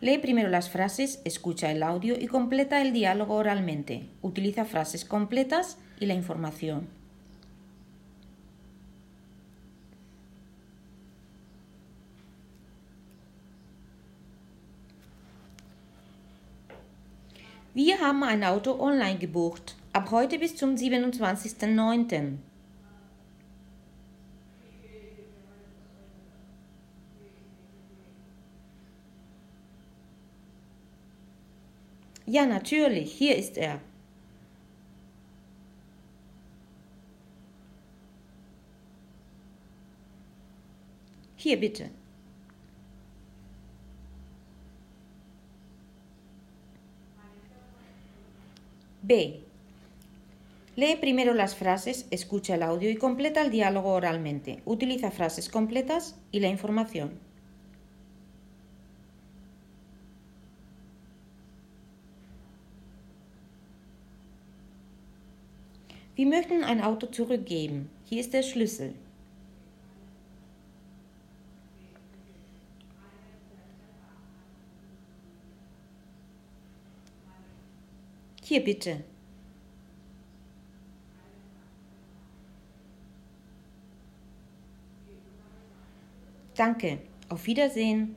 Lee primero las frases, escucha el audio y completa el diálogo oralmente. Utiliza frases completas y la información. Wir haben ein Auto online gebucht, ab heute bis zum 27.09. Ja, natürlich, hier ist er. Hier bitte. B. Lee primero las frases, escucha el audio y completa el diálogo oralmente. Utiliza frases completas y la información. Wir möchten ein Auto zurückgeben. Hier ist der Schlüssel. Hier bitte. Danke. Auf Wiedersehen.